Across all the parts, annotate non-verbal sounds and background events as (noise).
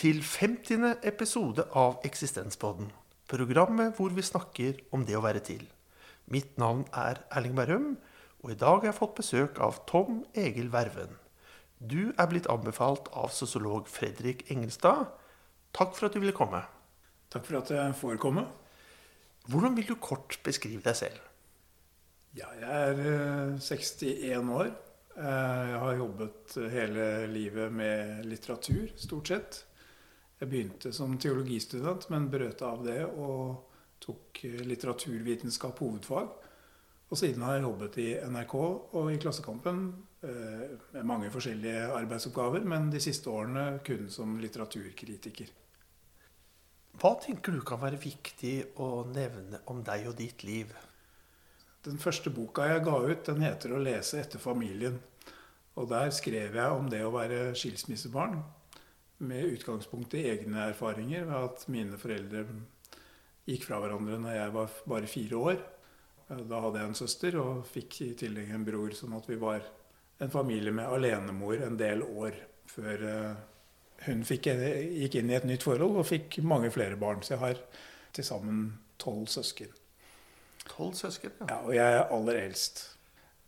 Til 50. episode av Eksistenspodden. Programmet hvor vi snakker om det å være til. Mitt navn er Erling Bærum, og i dag har jeg fått besøk av Tom Egil Verven. Du er blitt anbefalt av sosiolog Fredrik Engelstad. Takk for at du ville komme. Takk for at jeg får komme. Hvordan vil du kort beskrive deg selv? Ja, jeg er eh, 61 år. Eh, Jeg har jobbet hele livet med litteratur, stort sett. Jeg begynte som teologistudent, men brøt av det og tok eh, litteraturvitenskap hovedfag. Og siden har jeg jobbet i NRK og i Klassekampen eh, med mange forskjellige arbeidsoppgaver, men de siste årene kun som litteraturkritiker. Hva tenker du kan være viktig å nevne om deg og ditt liv? Den første boka jeg ga ut, den heter 'Å lese etter familien'. Og der skrev jeg om det å være skilsmissebarn, med utgangspunkt i egne erfaringer ved at mine foreldre gikk fra hverandre når jeg var bare fire år. Da hadde jeg en søster og fikk i tillegg en bror, sånn at vi var en familie med alenemor en del år før eh, hun fikk, gikk inn i et nytt forhold og fikk mange flere barn. Så jeg har til sammen tolv søsken. Tolv søsken? Ja, og jeg er aller eldst.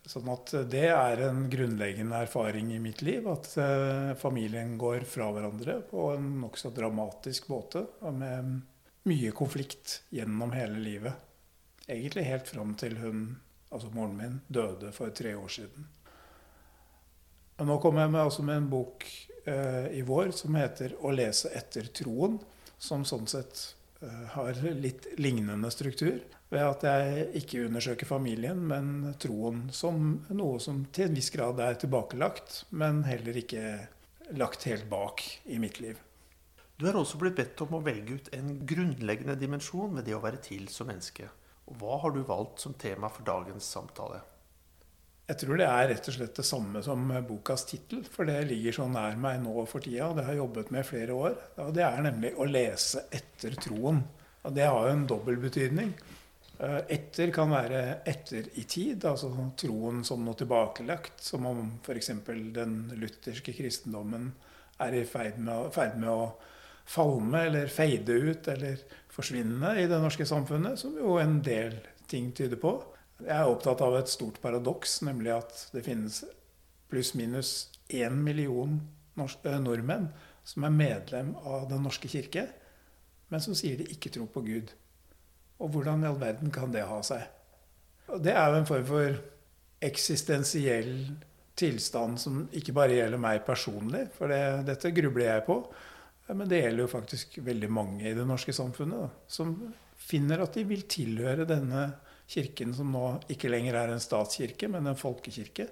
Sånn at det er en grunnleggende erfaring i mitt liv. At eh, familien går fra hverandre på en nokså dramatisk måte. Og med mye konflikt gjennom hele livet. Egentlig helt fram til hun, altså moren min, døde for tre år siden. Og nå kommer jeg med, altså med en bok eh, i vår som heter 'Å lese etter troen'. Som sånn sett eh, har litt lignende struktur. Ved at jeg ikke undersøker familien, men troen som noe som til en viss grad er tilbakelagt, men heller ikke lagt helt bak i mitt liv. Du er også blitt bedt om å velge ut en grunnleggende dimensjon med det å være til som menneske. Og hva har du valgt som tema for dagens samtale? Jeg tror det er rett og slett det samme som bokas tittel, for det ligger så nær meg nå for tida, og det har jeg jobbet med i flere år. Og det er nemlig å lese etter troen. Og det har jo en dobbel betydning. Eh, Etter kan være etter i tid, altså troen som noe tilbakelagt. Som om f.eks. den lutherske kristendommen er i ferd med, ferd med å falme eller feide ut eller forsvinne i det norske samfunnet, som jo en del ting tyder på. Jeg er opptatt av et stort paradoks, nemlig at det finnes pluss-minus én million nordmenn som er medlem av Den norske kirke, men som sier de ikke tror på Gud. Og hvordan i all verden kan det ha seg? Og det er jo en form for eksistensiell tilstand som ikke bare gjelder meg personlig, for det, dette grubler jeg på. Men det gjelder jo faktisk veldig mange i det norske samfunnet da, som finner at de vil tilhøre denne kirken, som nå ikke lenger er en statskirke, men en folkekirke.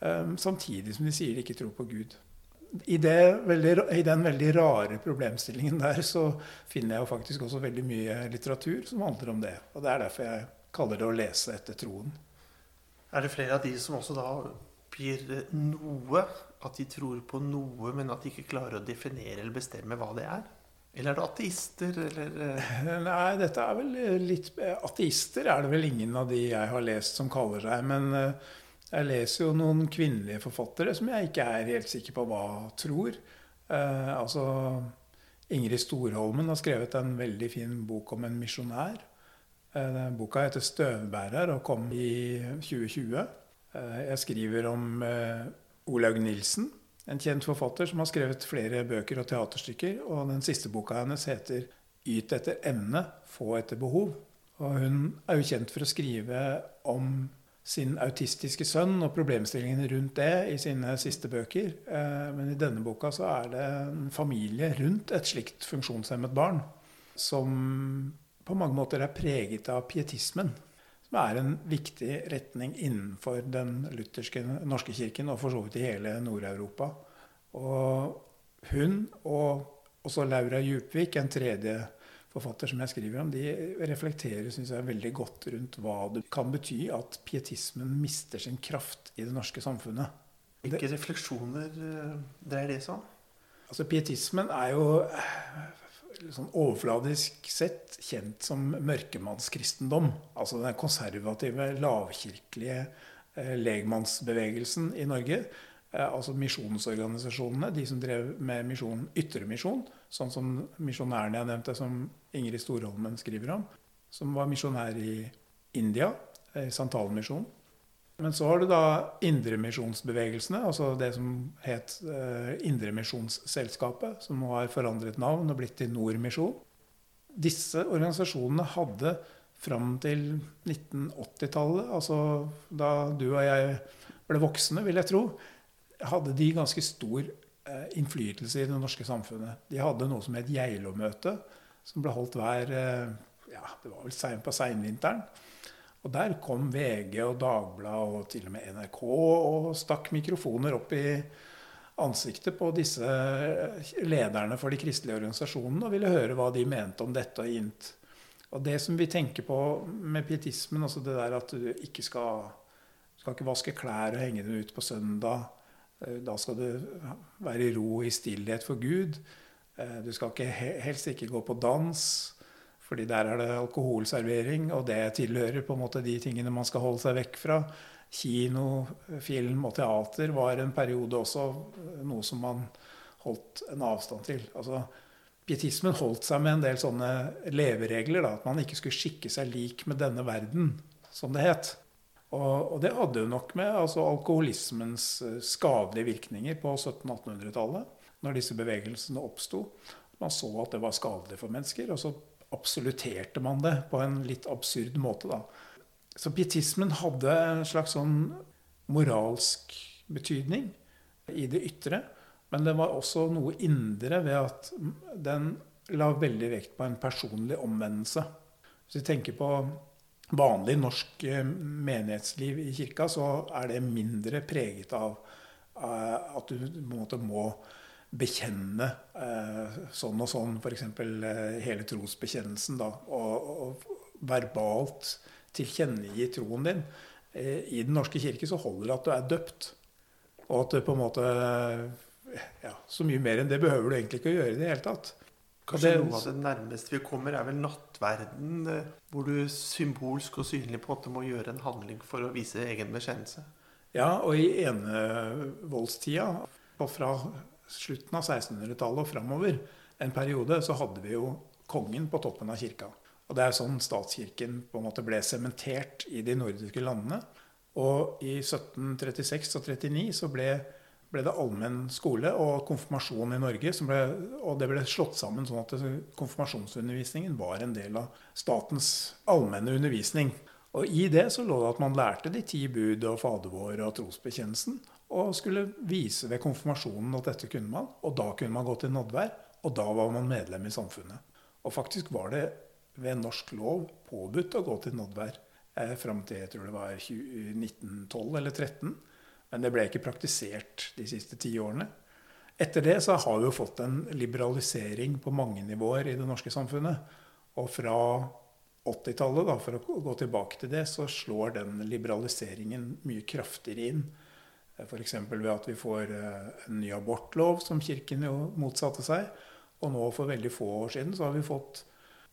Um, samtidig som de sier de ikke tror på Gud. I, veldig, I, den veldig rare problemstillingen der så finner jeg jo faktisk også veldig mye litteratur som handler om det. Og det er derfor jeg kaller det å lese etter troen. Er det flere av de som også da oppgir noe, at de tror på noe, men at de ikke klarer å definere eller bestemme hva det er? Eller er det ateister, eller (laughs) Nei, dette er vel litt Ateister er det vel ingen av de jeg har lest som kaller seg. Men jeg leser jo noen kvinnelige forfattere som jeg ikke er helt sikker på hva tror. Eh, altså Ingrid Storholmen har skrevet en veldig fin bok om en misjonær. Eh, boka heter 'Støvbærer' og kom i 2020. Eh, jeg skriver om eh, Olaug Nilsen, en kjent forfatter som har skrevet flere bøker og teaterstykker. Og den siste boka hennes heter 'Yt etter emne, få etter behov'. Og hun er jo kjent for å skrive om sin autistiske sønn og problemstillingene rundt det i sine siste bøker. Eh, men i denne boka så er det en familie rundt et slikt funksjonshemmet barn som på mange måter er preget av pietismen. Som er en viktig retning innenfor den lutherske norske kirken, og for så vidt i hele Nord-Europa. Og hun og også Laura Djupvik, en tredje forfatter som jeg skriver om, de reflekterer synes jeg, veldig godt rundt hva det kan bety at pietismen mister sin kraft i det norske samfunnet. Hvilke refleksjoner dreier det seg om? Altså, pietismen er jo sånn overfladisk sett kjent som mørkemannskristendom. Altså den konservative, lavkirkelige eh, legmannsbevegelsen i Norge. Eh, altså misjonsorganisasjonene, de som drev med misjon, ytremisjon, sånn som misjonærene jeg nevnte, som Ingrid Storholmen skriver om, som var misjonær i India, i Santalmisjonen. Men så har du da indremisjonsbevegelsene, altså det som het eh, Indremisjonsselskapet, som nå har forandret navn og blitt til Nordmisjon. Disse organisasjonene hadde fram til 1980-tallet, altså da du og jeg ble voksne, vil jeg tro, hadde de ganske stor eh, innflytelse i det norske samfunnet. De hadde noe som het Geilo-møte, som ble holdt hver eh, ja, det var vel på seinvinteren. Og der kom VG og Dagbladet og til og med NRK og stakk mikrofoner opp i ansiktet på disse eh, lederne for de kristelige organisasjonene og ville høre hva de mente om dette og int. Og det som vi tenker på med pietismen, altså det der at du ikke skal, skal ikke vaske klær og henge dem ut på søndag, Eh, da skal du være i ro og i stillhet for Gud. Eh, du skal ikke, helst ikke gå på dans, fordi der er det alkoholservering, og det tilhører på en måte de tingene man skal holde seg vekk fra. Kino, film og teater var en periode også eh, noe som man holdt en avstand til. Altså, Pietismen holdt seg med en del sånne leveregler. Da, at man ikke skulle skikke seg lik med denne verden, som det het. Og, og, det hadde jo nok med altså, alkoholismens eh, skadelige virkninger på 1700-1800-tallet, når disse bevegelsene oppsto. Man så at det var skadelig for mennesker, og så absolutterte man det på en litt absurd måte. da. Så pietismen hadde en slags sånn moralsk betydning i det ytre. Men det var også noe indre ved at den la veldig vekt på en personlig omvendelse. Hvis vi tenker på vanlig norsk eh, menighetsliv i kirka, så er det mindre preget av uh, at du på en måte må bekjenne eh, sånn og sånn, f.eks. Eh, hele trosbekjennelsen, da, og, og, verbalt tilkjennegi troen din. Eh, I Den norske kirke så holder det at du er døpt, og at du på en måte ja, Så mye mer enn det behøver du egentlig ikke å gjøre i det hele tatt. Kanskje det, noe av det nærmeste vi kommer, er vel nattverden, eh, hvor du symbolsk og synlig på en måte må gjøre en handling for å vise egen bekjennelse. Ja, og i enevoldstida, fra slutten av 1600-tallet og framover, en periode, så hadde vi jo kongen på toppen av kirka. Og det er sånn statskirken på en måte ble sementert i de nordiske landene. Og i 1736 og 39 så ble ble det allmenn skole og konfirmasjon i Norge. Ble, og det ble slått sammen sånn at konfirmasjonsundervisningen var en del av statens allmenne undervisning. Og i det så lå det at man lærte de ti bud og fadervår og trosbekjennelsen. Og skulle vise ved konfirmasjonen at dette kunne man. Og da kunne man gå til nådvær. Og da var man medlem i samfunnet. Og faktisk var det ved norsk lov påbudt å gå til nådvær eh, fram til jeg tror det var 1912 eller 13. Men det ble ikke praktisert de siste ti årene. Etter det så har vi jo fått en liberalisering på mange nivåer i det norske samfunnet. Og fra 80-tallet, for å gå tilbake til det, så slår den liberaliseringen mye kraftigere inn. F.eks. ved at vi får eh, en ny abortlov, som Kirken jo motsatte seg. Og nå for veldig få år siden så har vi fått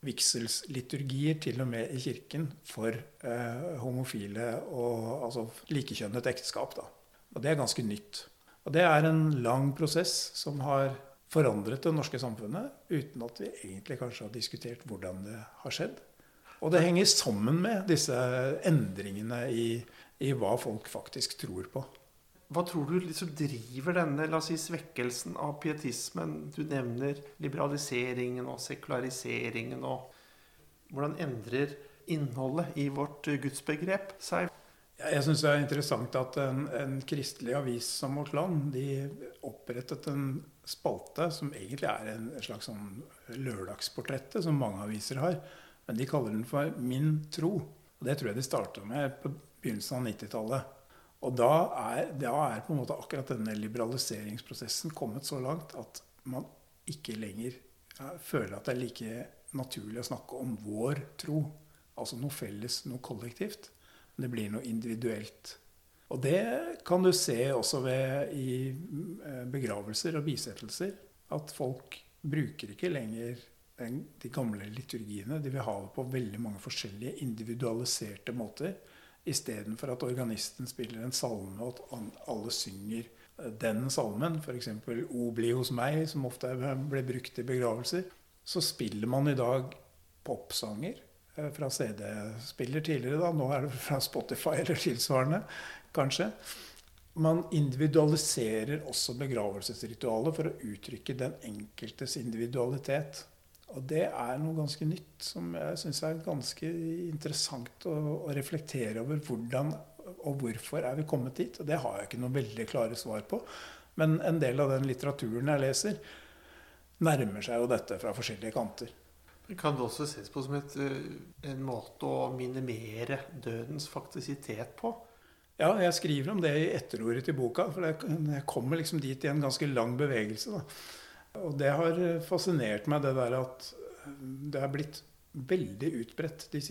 vigselsliturgier til og med i kirken for eh, homofile og altså likekjønnet ekteskap. da. Og det er ganske nytt. Og det er en lang prosess som har forandret det norske samfunnet uten at vi egentlig kanskje har diskutert hvordan det har skjedd. Og det henger sammen med disse endringene i, i hva folk faktisk tror på. Hva tror du liksom driver denne la oss si, svekkelsen av pietismen? Du nevner liberaliseringen og sekulariseringen. og Hvordan endrer innholdet i vårt gudsbegrep seg? Jeg syns det er interessant at en, en, kristelig avis som Vårt Land de opprettet en spalte som egentlig er en slags sånn lørdagsportrett, som mange aviser har. Men de kaller den for Min tro. Og Det tror jeg de starta med på begynnelsen av 90-tallet. Og da er, da er, på en måte akkurat denne liberaliseringsprosessen kommet så langt at man ikke lenger føler at det er like naturlig å snakke om vår tro. Altså noe felles, noe kollektivt. Men Det blir noe individuelt. Og det kan du se også ved i eh, begravelser og bisettelser. At folk bruker ikke lenger de gamle liturgiene. De vil ha det på veldig mange forskjellige individualiserte måter. Istedenfor at organisten spiller en salme, og at alle synger den salmen, f.eks. 'O bli hos meg', som ofte ble brukt i begravelser, så spiller man i dag popsanger eh, fra CD-spiller tidligere. da, Nå er det fra Spotify (laughs) eller tilsvarende, kanskje. Man individualiserer også begravelsesritualet for å uttrykke den enkeltes individualitet. Og det er noe ganske nytt som jeg syns er ganske interessant å, å, reflektere over. Hvordan og hvorfor er vi kommet dit? Og det har jeg ikke noe veldig klare svar på. Men en del av den litteraturen jeg leser, nærmer seg jo dette fra forskjellige kanter. Kan det også ses på som et, eh, en måte å minimere dødens faktisitet på? Ja, jeg skriver om det i etterordet til boka. For jeg kommer liksom dit i en ganske lang bevegelse. Da. Og det har fascinert meg, det der at det er blitt veldig utbredt i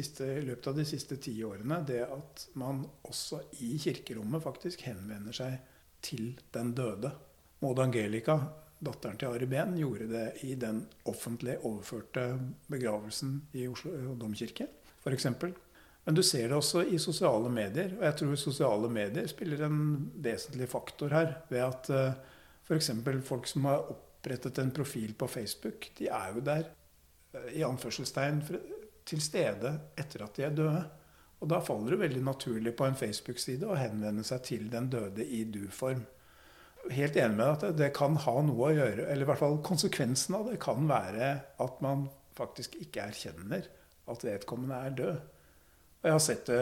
løpet av de siste ti årene. Det at man også i kirkerommet faktisk henvender seg til den døde. Maud Angelica datteren til Ari Behn, gjorde det i den offentlig overførte begravelsen i Oslo domkirke, f.eks. Men du ser det også i sosiale medier. Og jeg tror sosiale medier spiller en vesentlig faktor her. Ved at eh, f.eks. folk som har opprettet en profil på Facebook, de er jo der uh, i anførselstegn til stede etter at de er døde. Og da faller det veldig naturlig på en Facebook-side å henvende seg til den døde i du-form helt enig med at det kan ha noe å gjøre Eller i hvert fall konsekvensen av det kan være at man faktisk ikke erkjenner at vedkommende er død. Jeg har sett det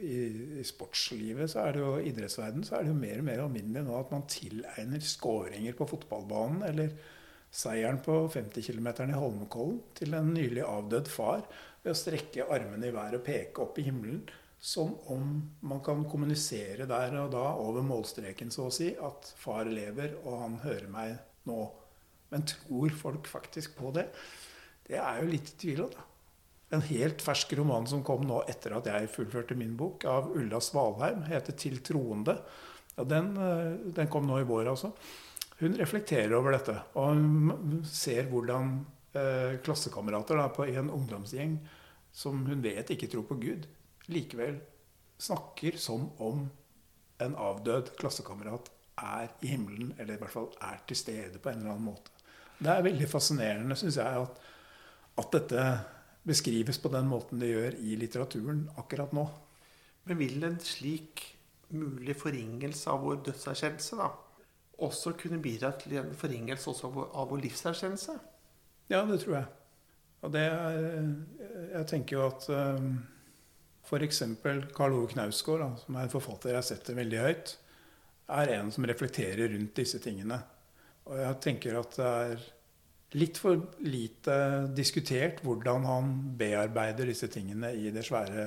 i, i sportslivet, så er det jo idrettsverden, så er det jo mer og mer alminnelig nå at man tilegner skåringer på fotballbanen eller seieren på 50 km i Holmenkollen til en nylig avdød far ved å strekke armene i været og peke opp i himmelen som om man kan kommunisere der og da over målstreken, så å si, at far lever, og han hører meg nå. Men tror folk faktisk på det? Det er jo litt i tvil om. En helt fersk roman som kom nå etter at jeg fullførte min bok, av Ulla Svalheim, heter 'Til troende'. Ja, den, eh, den, kom nå i vår, altså. Hun reflekterer over dette. Og hun ser hvordan eh, klassekamerater på en ungdomsgjeng som hun vet ikke tror på Gud, likevel snakker som om en avdød klassekamerat er i himmelen, eller i hvert fall er til stede på en eller annen måte. Det er veldig fascinerende, syns jeg, at, at, dette beskrives på den måten det gjør i litteraturen akkurat nå. Men vil en slik mulig forringelse av vår dødserkjennelse da, også kunne bidra til en forringelse av vår, av vår livserkjennelse? Ja, det tror jeg. Og det er, Jeg tenker jo at um, F.eks. Karl Ove Knausgård, som er en forfatter jeg setter veldig høyt, er en som reflekterer rundt disse tingene. Og jeg tenker at det er litt for lite diskutert hvordan han bearbeider disse tingene i det svære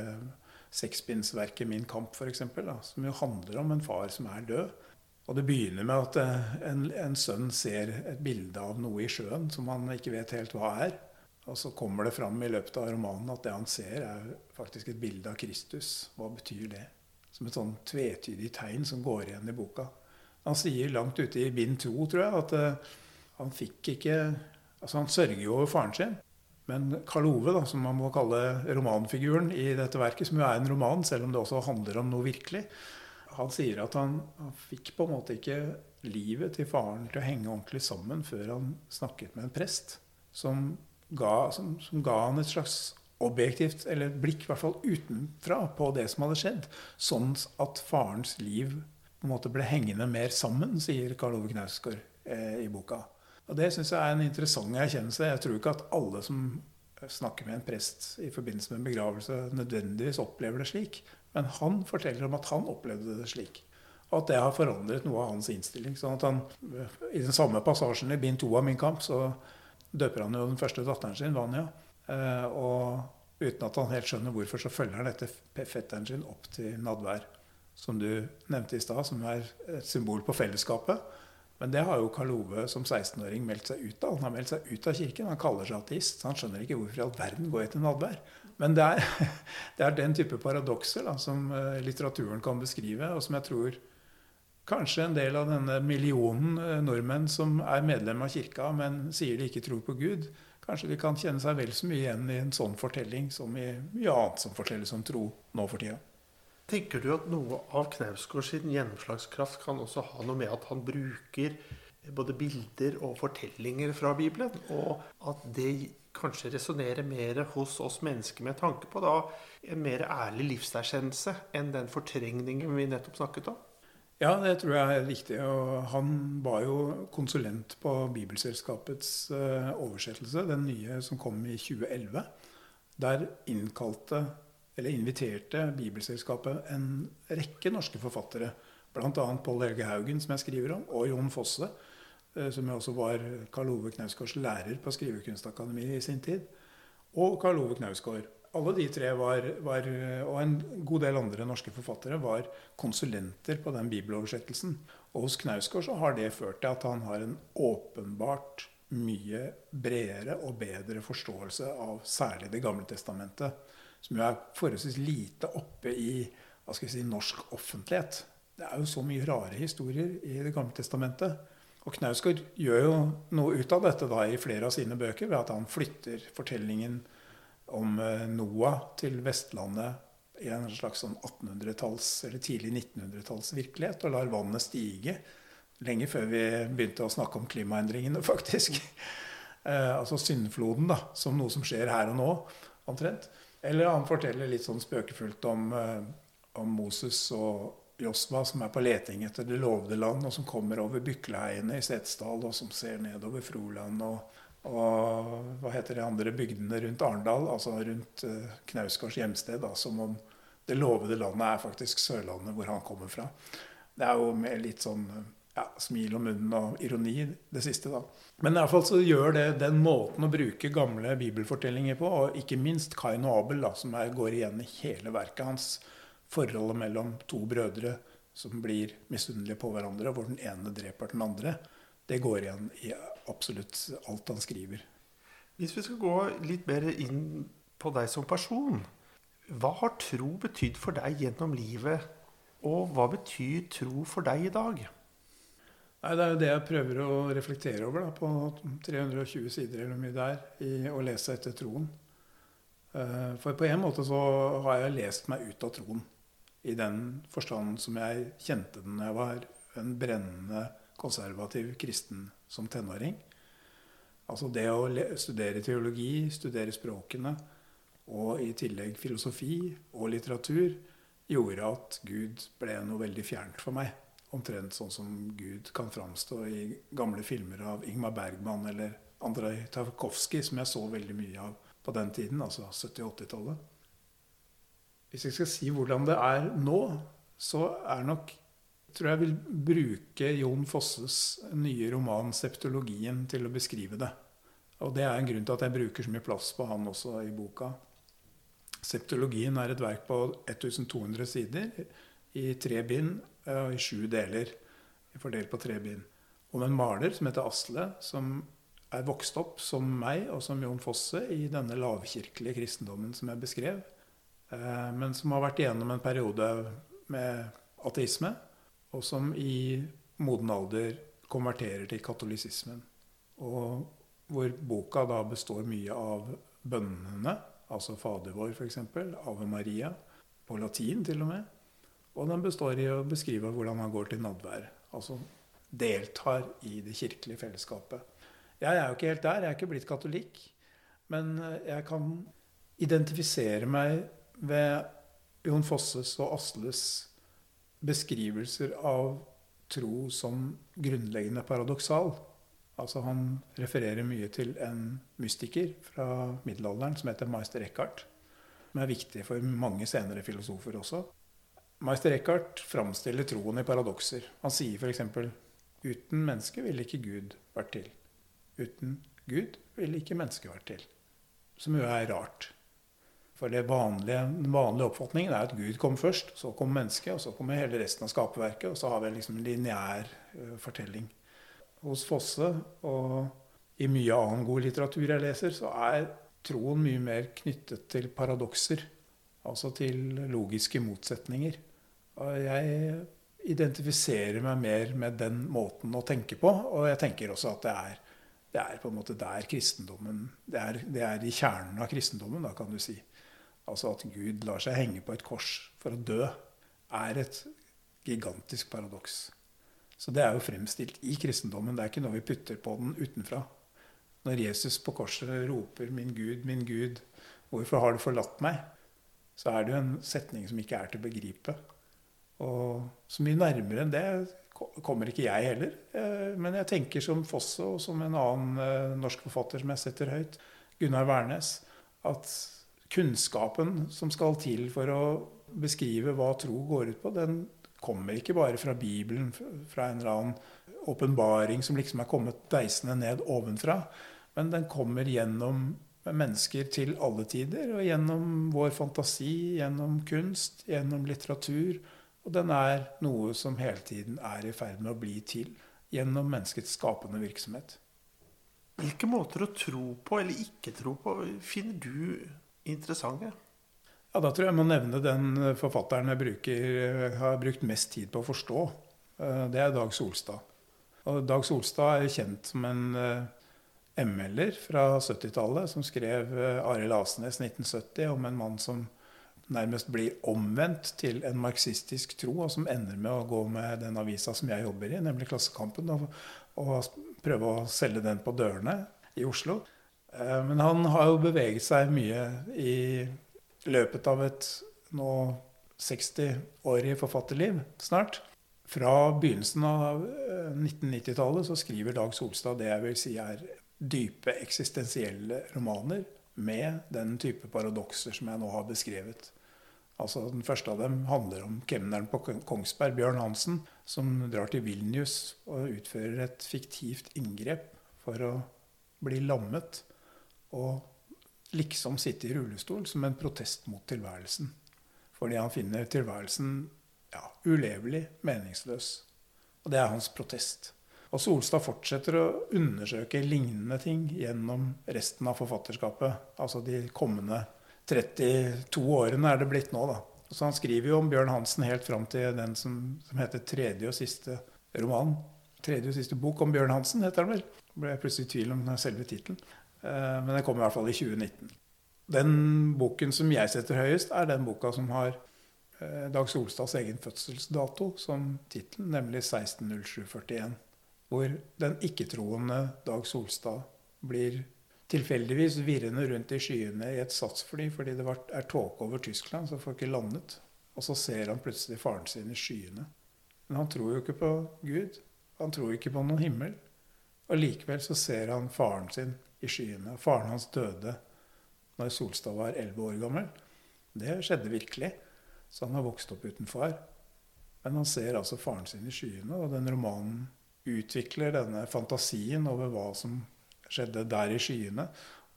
seksbindsverket 'Min kamp', f.eks., som jo handler om en far som er død. Og det begynner med at eh, en, en sønn ser et bilde av noe i sjøen som han ikke vet helt hva er. Og så kommer det fram i løpet av romanen at det han ser, er faktisk et bilde av Kristus. Hva betyr det? Som et sånn tvetydig tegn som går igjen i boka. Han sier langt ute i bind to, tror jeg, at uh, han fikk ikke Altså, han sørger jo over faren sin. Men Karl Ove, da, som man må kalle romanfiguren i dette verket, som jo er en roman, selv om det også handler om noe virkelig, han sier at han, han fikk på en måte ikke livet til faren til å henge ordentlig sammen før han snakket med en prest som ga, som, som ga han et slags objektivt eller blikk, i hvert fall utenfra, på det som hadde skjedd. Sånn at farens liv på en måte ble hengende mer sammen, sier Karl Ove Knausgård eh, i boka. Og Det syns jeg er en interessant erkjennelse. Jeg tror ikke at alle som snakker med en prest i forbindelse med en begravelse, nødvendigvis opplever det slik. Men han forteller om at han opplevde det slik. Og at det har forandret noe av hans innstilling. sånn at han, I den samme passasjen i bind to av Min kamp så døper han jo den første datteren sin, Vanja. Eh, og uten at han helt skjønner hvorfor, så følger han etter fetteren sin opp til nadvær. Som du nevnte i stad, som er et symbol på fellesskapet. Men det har jo Karl Ove som 16-åring meldt seg ut av. Han har meldt seg ut av kirken. Han kaller seg ateist. Han skjønner ikke hvorfor i all verden går jeg til nadvær. Men det er, (laughs) det er, den type paradokser da, som eh, litteraturen kan beskrive, og som jeg tror kanskje en del av denne millionen eh, nordmenn som er medlem av kirka, men sier de ikke tror på Gud, kanskje de kan kjenne seg vel så mye igjen i en sånn fortelling som i mye annet som fortelles om tro nå for tida. Tenker du at noe av Knausgård sin gjennomslagskraft kan også ha noe med at han bruker både bilder og fortellinger fra Bibelen, og at det kanskje resonnerer mer hos oss mennesker med tanke på da en mer ærlig livserkjennelse enn den fortrengningen vi nettopp snakket om? Ja, det tror jeg er viktig. Og han var jo konsulent på Bibelselskapets eh, oversettelse, den nye som kom i 2011. Der innkalte, eller inviterte Bibelselskapet en rekke norske forfattere. Bl.a. Pål Helge Haugen, som jeg skriver om, og Jon Fosse, eh, som jo også var Karl Ove Knausgårds lærer på Skrivekunstakademiet i sin tid. Og Karl Ove Knausgård alle de tre var, var, og en god del andre norske forfattere var konsulenter på den bibeloversettelsen. Og hos Knausgård så har det ført til at han har en åpenbart mye bredere og bedre forståelse av særlig Det gamle testamentet, som jo er forholdsvis lite oppe i hva skal vi si, norsk offentlighet. Det er jo så mye rare historier i Det gamle testamentet. Og Knausgård gjør jo noe ut av dette da i flere av sine bøker ved at han flytter fortellingen om eh, Noah til Vestlandet i en slags sånn 1800-talls eller tidlig 1900-talls virkelighet, og lar vannet stige. Lenge før vi begynte å snakke om klimaendringene, (laughs) faktisk. Eh, altså syndfloden, da, som noe som skjer her og nå, omtrent. Eller han forteller litt sånn spøkefullt om, eh, om Moses og Josva som er på leting etter det lovede land, og som kommer over Bykleiene i Setesdal, og som ser nedover Froland og og hva heter de andre bygdene rundt Arendal, altså rundt uh, Knausgårds hjemsted. Da, som om det lovede landet er faktisk Sørlandet, hvor han kommer fra. Det er jo litt sånn ja, smil om munnen og ironi, det siste, da. Men i hvert fall så gjør det den måten å bruke gamle bibelfortellinger på, og ikke minst Kain og Abel, da, som er, går igjen i hele verket hans. Forholdet mellom to brødre som blir misunnelige på hverandre, hvor den ene dreper den andre. Det går igjen i absolutt alt han skriver. Hvis vi skal gå litt mer inn på deg som person. Hva har tro betydd for deg gjennom livet, og hva betyr tro for deg i dag? Nei, Det er jo det jeg prøver å reflektere over da, på 320 sider eller mye der, i å lese etter troen. Eh, for på en måte så har jeg lest meg ut av troen. I den forstand som jeg kjente den da jeg var en brennende konservativ kristen som tenåring. Altså det å studere teologi, studere språkene og i tillegg filosofi og litteratur gjorde at Gud ble noe veldig fjernt for meg. Omtrent sånn som Gud kan framstå i gamle filmer av Ingmar Bergman eller Andrej Tarkovskij, som jeg så veldig mye av på den tiden, altså 70- 80-tallet. Hvis jeg skal si hvordan det er nå, så er nok tror jeg vil bruke Jon Fosses nye roman 'Septologien' til å beskrive det. Og det er en grunn til at jeg bruker så mye plass på han også i boka. Septologien er et verk på 1200 sider i tre bind og i sju deler. Fordelt på tre bind. Om en maler som heter Asle, som er vokst opp som meg og som Jon Fosse i denne lavkirkelige kristendommen som jeg beskrev, eh, men som har vært igjennom en periode med ateisme og som i moden alder konverterer til katolisismen. Og hvor boka da består mye av bønnene, altså Fader vår f.eks., Ave Maria, på latin til og med. Og den består i å beskrive hvordan han går til nadvær. Altså deltar i det kirkelige fellesskapet. Jeg er jo ikke helt der, jeg er ikke blitt katolikk. Men jeg kan identifisere meg ved Jon Fosses og Asles beskrivelser av tro som grunnleggende paradoksal. Altså Han refererer mye til en mystiker fra middelalderen som heter Meister Eckhart. Som er viktig for mange senere filosofer også. Meister Eckhart framstiller troen i paradokser. Han sier f.eks.: Uten menneske ville ikke Gud vært til. Uten Gud ville ikke mennesket vært til. Som jo er rart. For vanlige, den vanlige oppfatningen er at Gud kom først, så kom mennesket, og så kommer hele resten av skaperverket. Og så har vi liksom en lineær uh, fortelling. Hos Fosse og i mye annen god litteratur jeg leser, så er troen mye mer knyttet til paradokser. Altså til logiske motsetninger. Jeg identifiserer meg mer med den måten å tenke på. Og jeg tenker også at det er, det er på en måte der kristendommen Det er, det er i kjernen av kristendommen, da, kan du si. Altså at Gud lar seg henge på et kors for å dø er et gigantisk paradoks. Så det er jo fremstilt i kristendommen. Det er ikke noe vi putter på den utenfra. Når Jesus på korset roper 'Min Gud, min Gud, hvorfor har du forlatt meg?' så er det jo en setning som ikke er til å begripe. Og så mye nærmere enn det kommer ikke jeg heller. Eh, men jeg tenker som Fosse og som en annen eh, norsk forfatter som jeg setter høyt, Gunnar Wærnes, at kunnskapen som skal til for å beskrive hva tro går ut på, den kommer ikke bare fra Bibelen, fra en eller annen åpenbaring som liksom er kommet deisende ned ovenfra. Men den kommer gjennom mennesker til alle tider, og gjennom vår fantasi, gjennom kunst, gjennom litteratur. Og den er noe som hele tiden er i ferd med å bli til gjennom menneskets skapende virksomhet. Hvilke måter å tro på eller ikke tro på finner du interessante? Ja, Da tror jeg jeg må nevne den forfatteren jeg bruker, har brukt mest tid på å forstå. Eh, det er Dag Solstad. Og Dag Solstad er kjent som en eh, ML-er fra 70-tallet som skrev eh, Arild Asnes 1970 om en mann som nærmest blir omvendt til en marxistisk tro, og som ender med å gå med den avisa som jeg jobber i, nemlig Klassekampen, og, og prøve å selge den på dørene i Oslo. Men han har jo beveget seg mye i løpet av et nå 60-årig forfatterliv snart. Fra begynnelsen av 1990-tallet eh, så skriver Dag Solstad det jeg vil si er dype eksistensielle romaner med den type paradokser som jeg nå har beskrevet. Altså Den første av dem handler om kemneren på Kongsberg, Bjørn Hansen, som drar til Vilnius og utfører et fiktivt inngrep for å bli lammet. Og liksom sitte i rullestol som en protest mot tilværelsen. Fordi han finner tilværelsen ja, ulevelig, meningsløs. Og det er hans protest. Og Solstad fortsetter å undersøke lignende ting gjennom resten av forfatterskapet. Altså de kommende 32 årene er det blitt nå, da. Så han skriver jo om Bjørn Hansen helt fram til den som, som heter tredje og siste roman. Tredje og siste bok om Bjørn Hansen, heter den vel. Da ble jeg plutselig i tvil om selve tittelen. Eh, men den kom i hvert fall i 2019. Den boken som jeg setter høyest, er den boka som har eh, Dag Solstads egen fødselsdato som tittel, nemlig 160741. Hvor den ikke-troende Dag Solstad blir tilfeldigvis virrende rundt i skyene i et satsfly fordi det er tåke over Tyskland, så får ikke landet. Og så ser han plutselig faren sin i skyene. Men han tror jo ikke på Gud. Han tror ikke på noen himmel. Og likevel så ser han faren sin i skyene. Faren hans døde når Solstad var elleve år gammel. Det skjedde virkelig. Så han har vokst opp uten far. Men han ser altså faren sin i skyene, og den romanen utvikler denne fantasien over hva som skjedde der i skyene,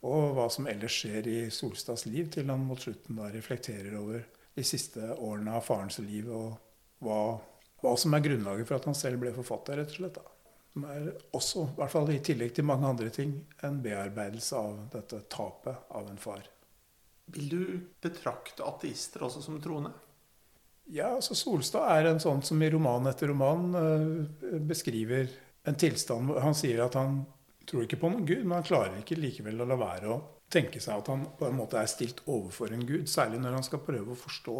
og hva som ellers skjer i Solstads liv, til han mot slutten da reflekterer over de siste årene av farens liv, og hva, hva som er grunnlaget for at han selv ble forfatter, rett og slett. da som er også, i hvert fall i tillegg til mange andre ting, en bearbeidelse av dette tapet av en far. Vil du betrakte ateister også som troende? Ja, altså Solstad er en sånn som i roman etter roman uh, beskriver en tilstand Han sier at han tror ikke på noen gud, men han klarer ikke likevel å la være å tenke seg at han på en måte er stilt overfor en gud. Særlig når han skal prøve å forstå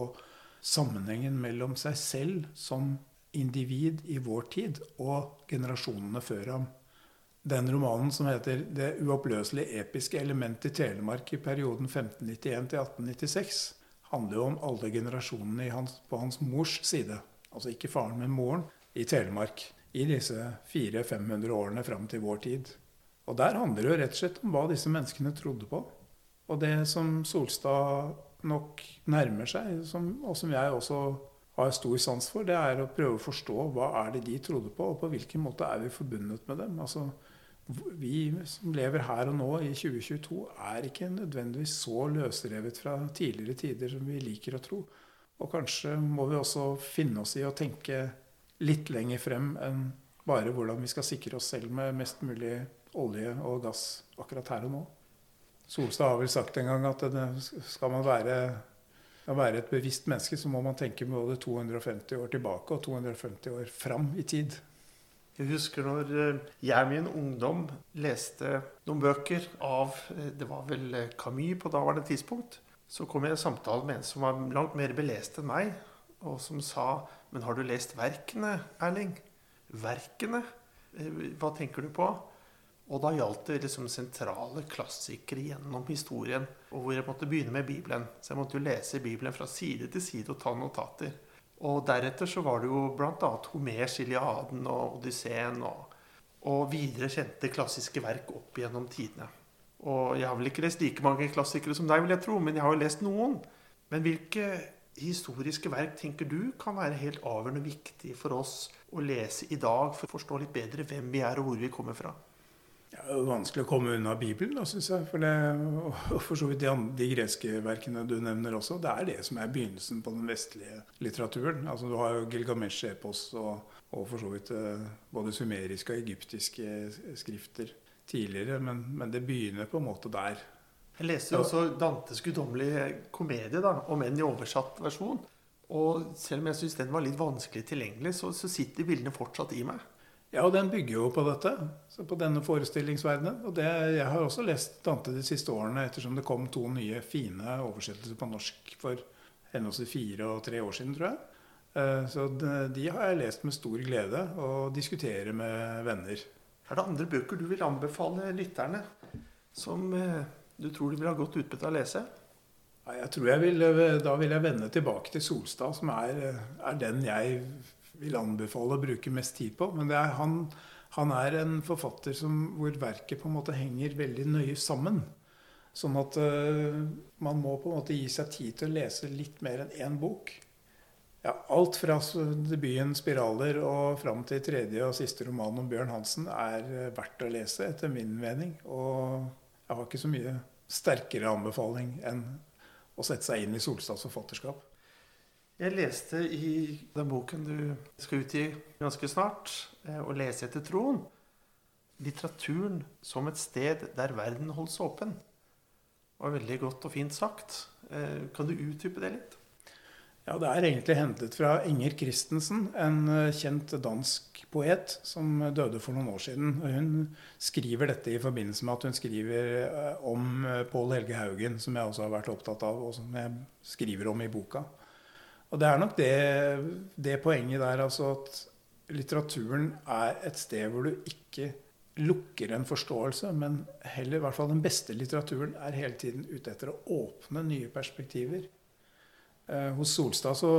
sammenhengen mellom seg selv som individ i vår tid og generasjonene før ham. Den romanen som heter 'Det uoppløselige episke element i Telemark i perioden 1591 til 1896', handler jo om alle generasjonene hans, på hans mors side. Altså ikke faren, men moren i Telemark. I disse 400-500 årene fram til vår tid. Og der handler det jo rett og slett om hva disse menneskene trodde på. Og det som Solstad nok nærmer seg, som, og som jeg også har stor sans for, det er å prøve å forstå hva er det de trodde på, og på hvilken måte er vi forbundet med dem. Altså, vi som lever her og nå i 2022, er ikke nødvendigvis så løsrevet fra tidligere tider som vi liker å tro. Og kanskje må vi også finne oss i å tenke litt lenger frem enn bare hvordan vi skal sikre oss selv med mest mulig olje og gass akkurat her og nå. Solstad har vel sagt en gang at skal man være være et bevisst menneske, så må man tenke både 250 år tilbake og 250 år fram i tid. Jeg husker når jeg jeg min ungdom leste noen bøker av eh, Det var vel eh, Camus på daværende tidspunkt. Så kom jeg i samtale med en som var langt mer belest enn meg. og som sa Men har du lest verkene, Erling? Verkene? Eh, hva tenker du på? Og da gjaldt det liksom sentrale klassikere gjennom historien. Og hvor jeg måtte begynne med Bibelen. Så jeg måtte jo lese Bibelen fra side til side og ta notater. Og deretter så var det jo bl.a. Homers Iliaden og Odysseen og, og videre kjente klassiske verk opp gjennom tidene. Og jeg har vel ikke lest like mange klassikere som deg, vil jeg tro, men jeg har jo lest noen. Men hvilke historiske verk tenker du kan være helt avgjørende viktig for oss å lese i dag for å forstå litt bedre hvem vi er og hvor vi kommer fra? Jo vanskelig å komme unna Bibelen, syns jeg. For det, og for så vidt de, de, greske verkene du nevner også. Det er det som er begynnelsen på den vestlige litteraturen. Altså Du har jo Gilgamesh-epos og, og, for så vidt eh, både sumeriske og egyptiske skrifter tidligere. Men, men det begynner på en måte der. Jeg leste jo også Dantes guddommelige komedie, da, om enn i oversatt versjon. Og selv om jeg syns den var litt vanskelig tilgjengelig, så, så, sitter bildene fortsatt i meg. Ja, og den bygger jo på dette. på denne forestillingsverdenen. Og det, jeg har også lest Dante de siste årene, ettersom det kom to nye fine oversettelser på norsk for henholdsvis fire og tre år siden, tror jeg. Eh, så de, har jeg lest med stor glede og diskuterer med venner. Er det andre bøker du vil anbefale lytterne som eh, du tror de vil ha godt utbytte av å lese? jeg tror jeg vil, Da vil jeg vende tilbake til Solstad, som er, er, den jeg vil anbefale å bruke mest tid på. Men er, han, han, er en forfatter som, hvor verket på en måte henger veldig nøye sammen. Sånn at uh, man må på en måte gi seg tid til å lese litt mer enn én bok. Ja, alt fra debuten 'Spiraler' og fram til tredje og siste roman om Bjørn Hansen er eh, verdt å lese, etter min mening. Og jeg har ikke så mye sterkere anbefaling enn å sette seg inn i Solstads forfatterskap. Jeg leste i den boken du skal utgi ganske snart, eh, 'Å lese etter troen', litteraturen som et sted der verden holdes åpen. Det var veldig godt og fint sagt. Eh, kan du utdype det litt? Ja, Det er egentlig hentet fra Inger Christensen, en eh, kjent dansk poet som døde for noen år siden. Hun skriver dette i forbindelse med at hun skriver om Pål Helge Haugen, som jeg også har vært opptatt av, og som jeg skriver om i boka. Og det er nok det, det poenget der, altså at litteraturen er et sted hvor du ikke lukker en forståelse, men heller, i hvert fall den beste litteraturen, er hele tiden ute etter å åpne nye perspektiver. Eh, hos Solstad så,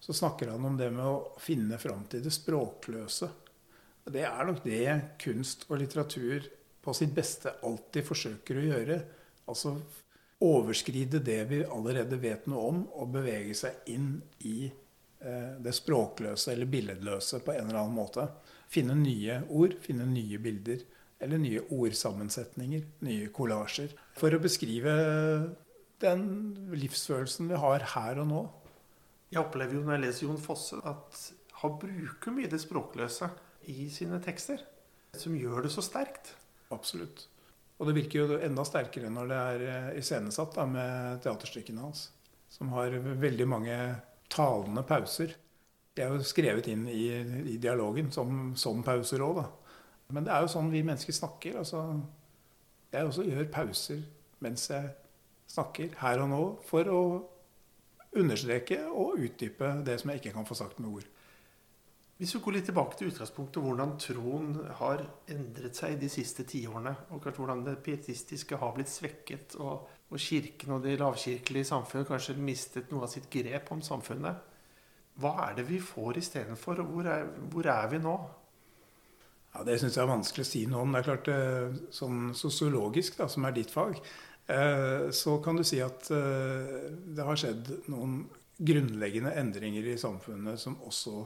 så, snakker han om det med å finne fram til det språkløse. Og Det er nok det kunst og litteratur på sitt beste alltid forsøker å gjøre. Altså overskride det vi allerede vet noe om, og bevege seg inn i eh, det språkløse eller billedløse på en eller annen måte. Finne nye ord, finne nye bilder. Eller nye ordsammensetninger, nye kollasjer. For å beskrive den livsfølelsen vi har her og nå. Jeg opplever jo når jeg leser Jon Fosse, at han bruker mye det språkløse i sine tekster. Som gjør det så sterkt. Absolutt. Og det virker jo enda sterkere når det er eh, iscenesatt med teaterstykkene hans. Som har veldig mange talende pauser. De er jo skrevet inn i, i dialogen som, som pauser òg, da. Men det er jo sånn vi mennesker snakker. Altså, jeg også gjør pauser mens jeg snakker her og nå for å understreke og utdype det som jeg ikke kan få sagt med ord. Hvis vi går litt tilbake til utgangspunktet, hvordan troen har endret seg de siste tiårene, og hvordan det pietistiske har blitt svekket, og, og kirken og det lavkirkelige samfunnet kanskje mistet noe av sitt grep om samfunnet, hva er det vi får istedenfor, og hvor er, hvor er vi nå? Ja, Det syns jeg er vanskelig å si noe om. Det er klart, eh, Sånn sosiologisk, da, som er ditt fag, Eh, så kan du si at eh, det har skjedd noen grunnleggende endringer i samfunnet som også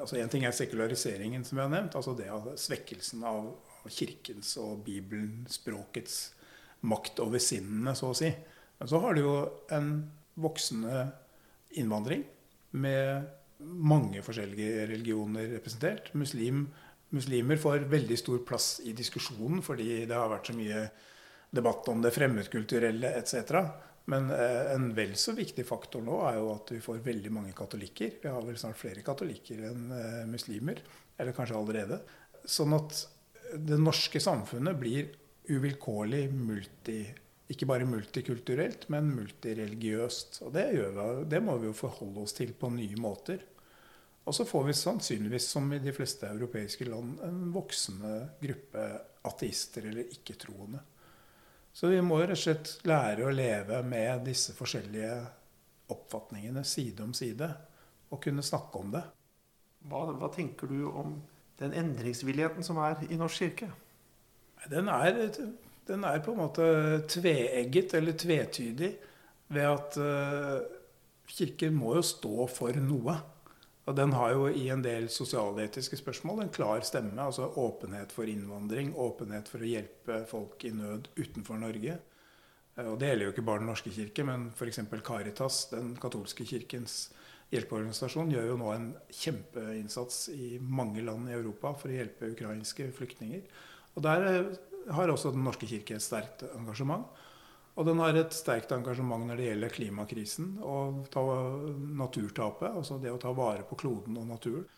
altså En ting er sekulariseringen, som jeg har nevnt. altså det av Svekkelsen av kirkens og Bibelen, språkets makt over sinnene, så å si. Men så har du jo en voksende innvandring med mange forskjellige religioner representert. Muslim, muslimer får veldig stor plass i diskusjonen fordi det har vært så mye debatt om det fremmedkulturelle etc. Men eh, en vel så viktig faktor nå er jo at vi får veldig mange katolikker. Vi har vel snart flere katolikker enn eh, muslimer. Eller kanskje allerede. Sånn at det norske samfunnet blir uvilkårlig ikke bare multikulturelt, men multireligiøst. Og det, vi, det må vi jo forholde oss til på nye måter. Og så får vi sannsynligvis, som i de fleste europeiske land, en voksende gruppe ateister eller ikke-troende. Så vi må jo rett og slett lære å leve med disse forskjellige oppfatningene side om side, og kunne snakke om det. Hva, hva tenker du om den endringsvilligheten som er i Norsk kirke? Den er, den er på en måte tveegget, eller tvetydig, ved at uh, Kirken må jo stå for noe. Og den har jo i en del sosialetiske spørsmål en klar stemme. Altså åpenhet for innvandring, åpenhet for å hjelpe folk i nød utenfor Norge. Eh, og det gjelder jo ikke bare Den norske kirke, men f.eks. Caritas, den katolske kirkens hjelpeorganisasjon, gjør jo nå en kjempeinnsats i mange land i Europa for å hjelpe ukrainske flyktninger. Og der eh, har også Den norske kirke et sterkt engasjement. Og den har et sterkt engasjement når det gjelder klimakrisen og ta naturtapet. Altså det å ta vare på kloden og naturen.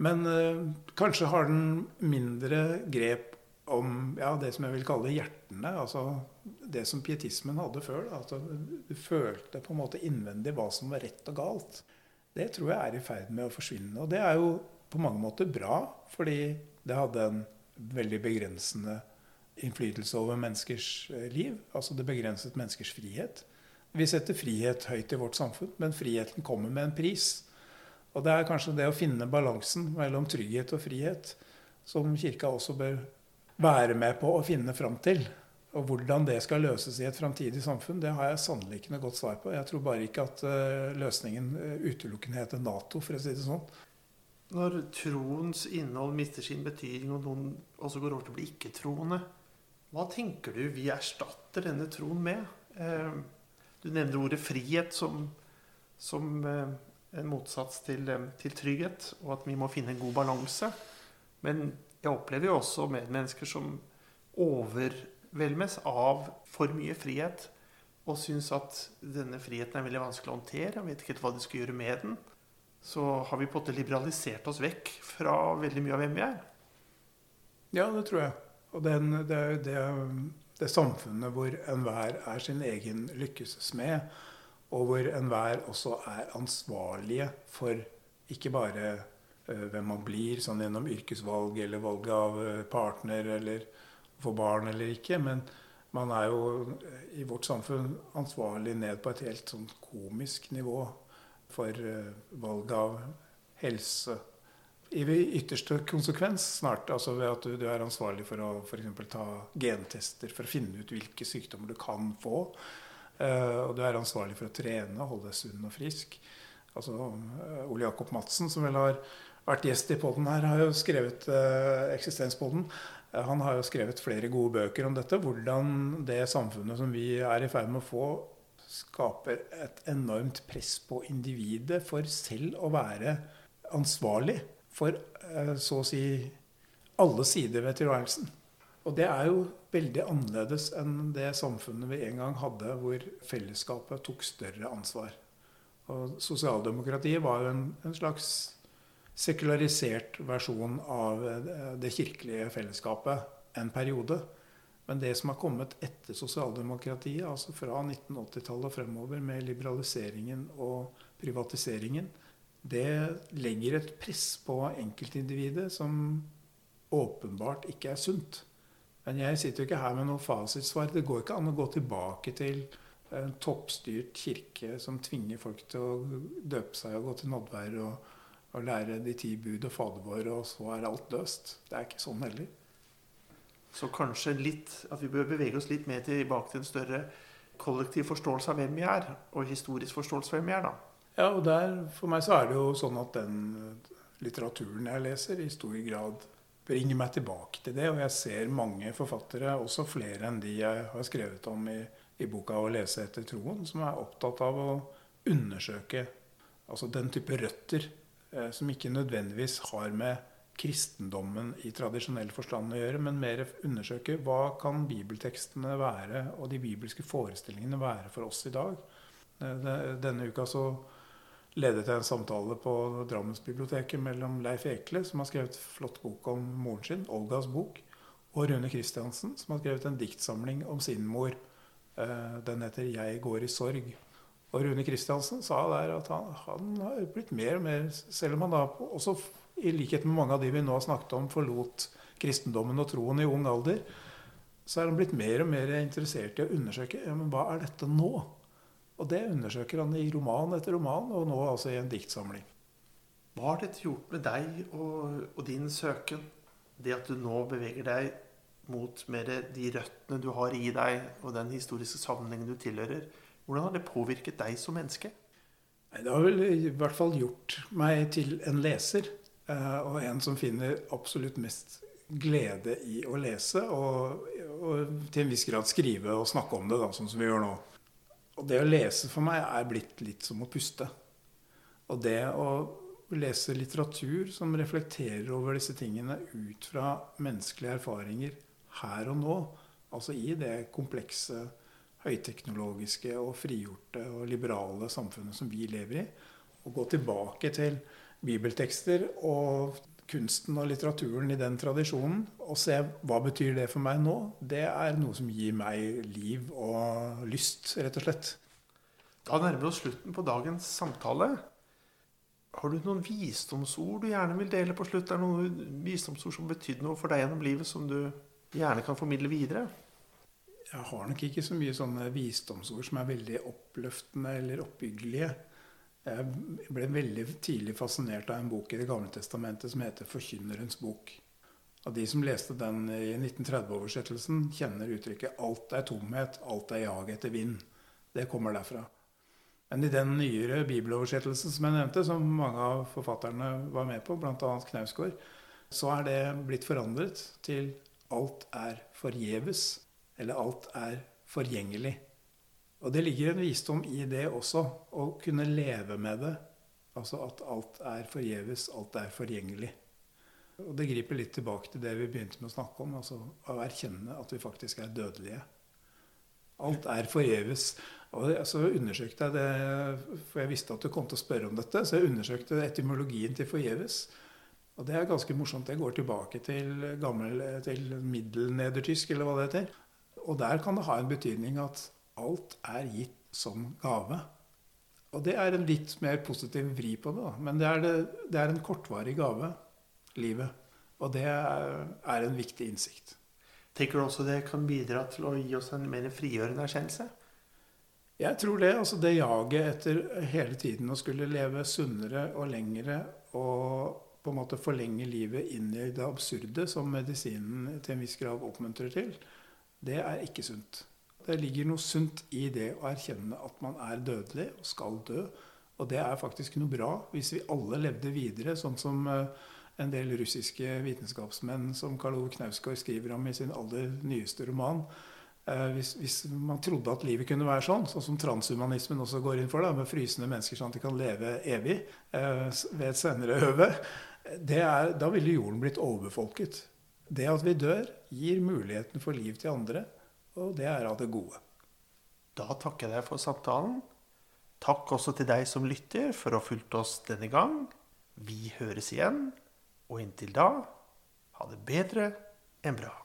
Men eh, kanskje har den mindre grep om ja, det som jeg vil kalle hjertene. Altså det som pietismen hadde før. Altså, du følte på en måte innvendig hva som var rett og galt. Det tror jeg er i ferd med å forsvinne. Og det er jo på mange måter bra, fordi det hadde en veldig begrensende innflytelse over menneskers eh, liv. Altså det begrenset menneskers frihet. Vi setter frihet høyt i vårt samfunn, men friheten kommer med en pris. Og det er kanskje det å finne balansen mellom trygghet og frihet som Kirka også bør være med på å finne fram til. Og hvordan det skal løses i et framtidig samfunn, det har jeg sannelig ikke noe godt svar på. Jeg tror bare ikke at uh, løsningen uh, utelukkende heter Nato, for å si det sånn. Når troens innhold mister sin betydning, og noen også går over til å bli ikke-troende, hva tenker du vi erstatter denne troen med? Eh, du nevner ordet frihet som, som eh, en motsats til, eh, til, trygghet, og at vi må finne en god balanse. Men jeg opplever jo også medmennesker som overvelmes av for mye frihet, og syns at denne friheten er veldig vanskelig å håndtere. og vet ikke helt hva de skal gjøre med den. Så har vi på en måte liberalisert oss vekk fra veldig mye av hvem vi er. Ja, det tror jeg. Og den, det, det, det samfunnet hvor enhver er sin egen lykkesmed, og hvor enhver også er ansvarlige for ikke bare uh, hvem man blir, sånn gjennom yrkesvalg eller valg av uh, partner eller få barn eller ikke, men man er jo uh, i vårt samfunn ansvarlig ned på et helt sånn komisk nivå for valg av helse, i ytterste konsekvens snart. altså ved at du, du er ansvarlig for å for ta gentester for å finne ut hvilke sykdommer du kan få. Uh, og du er ansvarlig for å trene holde deg sunn og frisk. Altså, uh, Ole Jakob Madsen, som vel har vært gjest i poden her, har jo skrevet uh, Eksistenspodden. Han har jo skrevet flere gode bøker om dette. Hvordan det samfunnet som vi er i ferd med å få, skaper et enormt press på individet for selv å være ansvarlig for eh, så å si alle sider ved tilværelsen. Og det er jo veldig annerledes enn det samfunnet vi en gang hadde, hvor fellesskapet tok større ansvar. Og sosialdemokratiet var jo en, en slags sekularisert versjon av eh, det kirkelige fellesskapet en periode. Men det som har kommet etter sosialdemokratiet, altså fra 1980-tallet og fremover, med liberaliseringen og privatiseringen, det legger et press på enkeltindividet som åpenbart ikke er sunt. Men jeg sitter jo ikke her med noe fasitsvar. Det går ikke an å gå tilbake til en toppstyrt kirke som tvinger folk til å døpe seg og gå til nådvær og, og lære de ti bud og Fader vår, og så er alt løst. Det er ikke sånn heller. Så kanskje litt, at vi bør bevege oss litt mer tilbake til en større kollektiv forståelse av hvem vi er, og historisk forståelse av hvem vi er, da. Ja, og der, For meg så er det jo sånn at den litteraturen jeg leser, i stor grad bringer meg tilbake til det. Og jeg ser mange forfattere, også flere enn de jeg har skrevet om i, i boka 'Å lese etter troen', som er opptatt av å undersøke altså den type røtter eh, som ikke nødvendigvis har med kristendommen i tradisjonell forstand å gjøre, men mer undersøke hva kan bibeltekstene være, og de bibelske forestillingene være for oss i dag. Eh, denne uka så ledet jeg en samtale på Drammensbiblioteket mellom Leif Ekle, som har skrevet flott bok om moren sin, 'Olgas bok', og Rune Kristiansen, som har skrevet en diktsamling om sin mor, Eh, Den heter 'Jeg går i sorg'. Og Rune Kristiansen sa der at han, han har blitt mer og mer, selv om han da også i likhet med mange av de vi nå har snakket om, forlot kristendommen og troen i ung alder, så er han blitt mer og mer interessert i å undersøke ja, men hva er dette nå. Og det undersøker han i roman etter roman, og nå altså i en diktsamling. Hva har dette gjort med deg og, og din søken? Det at du nå beveger deg mot mer de røttene du har i deg, og den historiske sammenhengen du tilhører. Hvordan har det påvirket deg som menneske? Det har vel i hvert fall gjort meg til en leser. eh, Og en som finner absolutt mest glede i å lese, og, og til en viss grad skrive og snakke om det, da, sånn som vi gjør nå. Og det å lese for meg er blitt litt som å puste. Og det å lese litteratur som reflekterer over disse tingene ut fra menneskelige erfaringer her og nå, altså i det komplekse, høyteknologiske og frigjorte og liberale samfunnet som vi lever i, og gå tilbake til bibeltekster og kunsten og litteraturen i den tradisjonen, og se hva betyr det for meg nå, det er noe som gir meg liv og lyst, rett og slett. Da nærmer vi oss slutten på dagens samtale. Har du noen visdomsord du gjerne vil dele på slutt? Er det noen visdomsord som betydde noe for deg gjennom livet, som du gjerne kan formidle videre? Jeg har nok ikke så mye sånne visdomsord som er veldig oppløftende eller oppbyggelige. Jeg ble veldig tidlig fascinert av en bok i Det gamle testamentet som heter 'Forkynnerens bok'. Av de som leste den i 1930-oversettelsen, kjenner uttrykket 'alt er tomhet, alt er jag etter vind'. Det kommer derfra. Men i den nyere bibeloversettelsen som jeg nevnte, som mange av forfatterne var med på, bl.a. Knausgård, så er det blitt forandret til 'alt er forgjeves', eller 'alt er forgjengelig'. Og det ligger en visdom i det også, å kunne leve med det. Altså at alt er forgjeves, alt er forgjengelig. Og det griper litt tilbake til det vi begynte med å snakke om, altså å erkjenne at vi faktisk er dødelige. Alt er forgjeves. Og så undersøkte jeg det, for jeg visste at du kom til å spørre om dette, så jeg undersøkte etymologien til 'forgjeves'. Og det er ganske morsomt. Det går tilbake til, gammel, til middelnedertysk, eller hva det heter. Og der kan det ha en betydning at alt er gitt som gave. Og det er en litt mer positiv vri på det, da. Men det er, det, det er en kortvarig gave, livet. Og det er, er en viktig innsikt. Tenker du også det kan bidra til å gi oss en mer frigjørende erkjennelse? Jeg tror det. altså Det jaget etter hele tiden å skulle leve sunnere og lengre og på en måte forlenge livet inn i det absurde, som medisinen til en viss grad oppmuntrer til, det er ikke sunt. Det ligger noe sunt i det å erkjenne at man er dødelig og skal dø. Og det er faktisk noe bra hvis vi alle levde videre, sånn som en del russiske vitenskapsmenn som Karl Ove Knausgård skriver om i sin aller nyeste roman. Hvis, hvis, man trodde at livet kunne være sånn, sånn som transhumanismen også går inn for, da, med frysende mennesker sånn at de kan leve evig eh, ved et senere øve, er, da ville jorden blitt overbefolket. Det at vi dør, gir muligheten for liv til andre, og det er av det gode. Da takker jeg deg for samtalen. Takk også til deg som lytter for å ha fulgt oss denne gang. Vi høres igjen, og inntil da ha det bedre enn bra.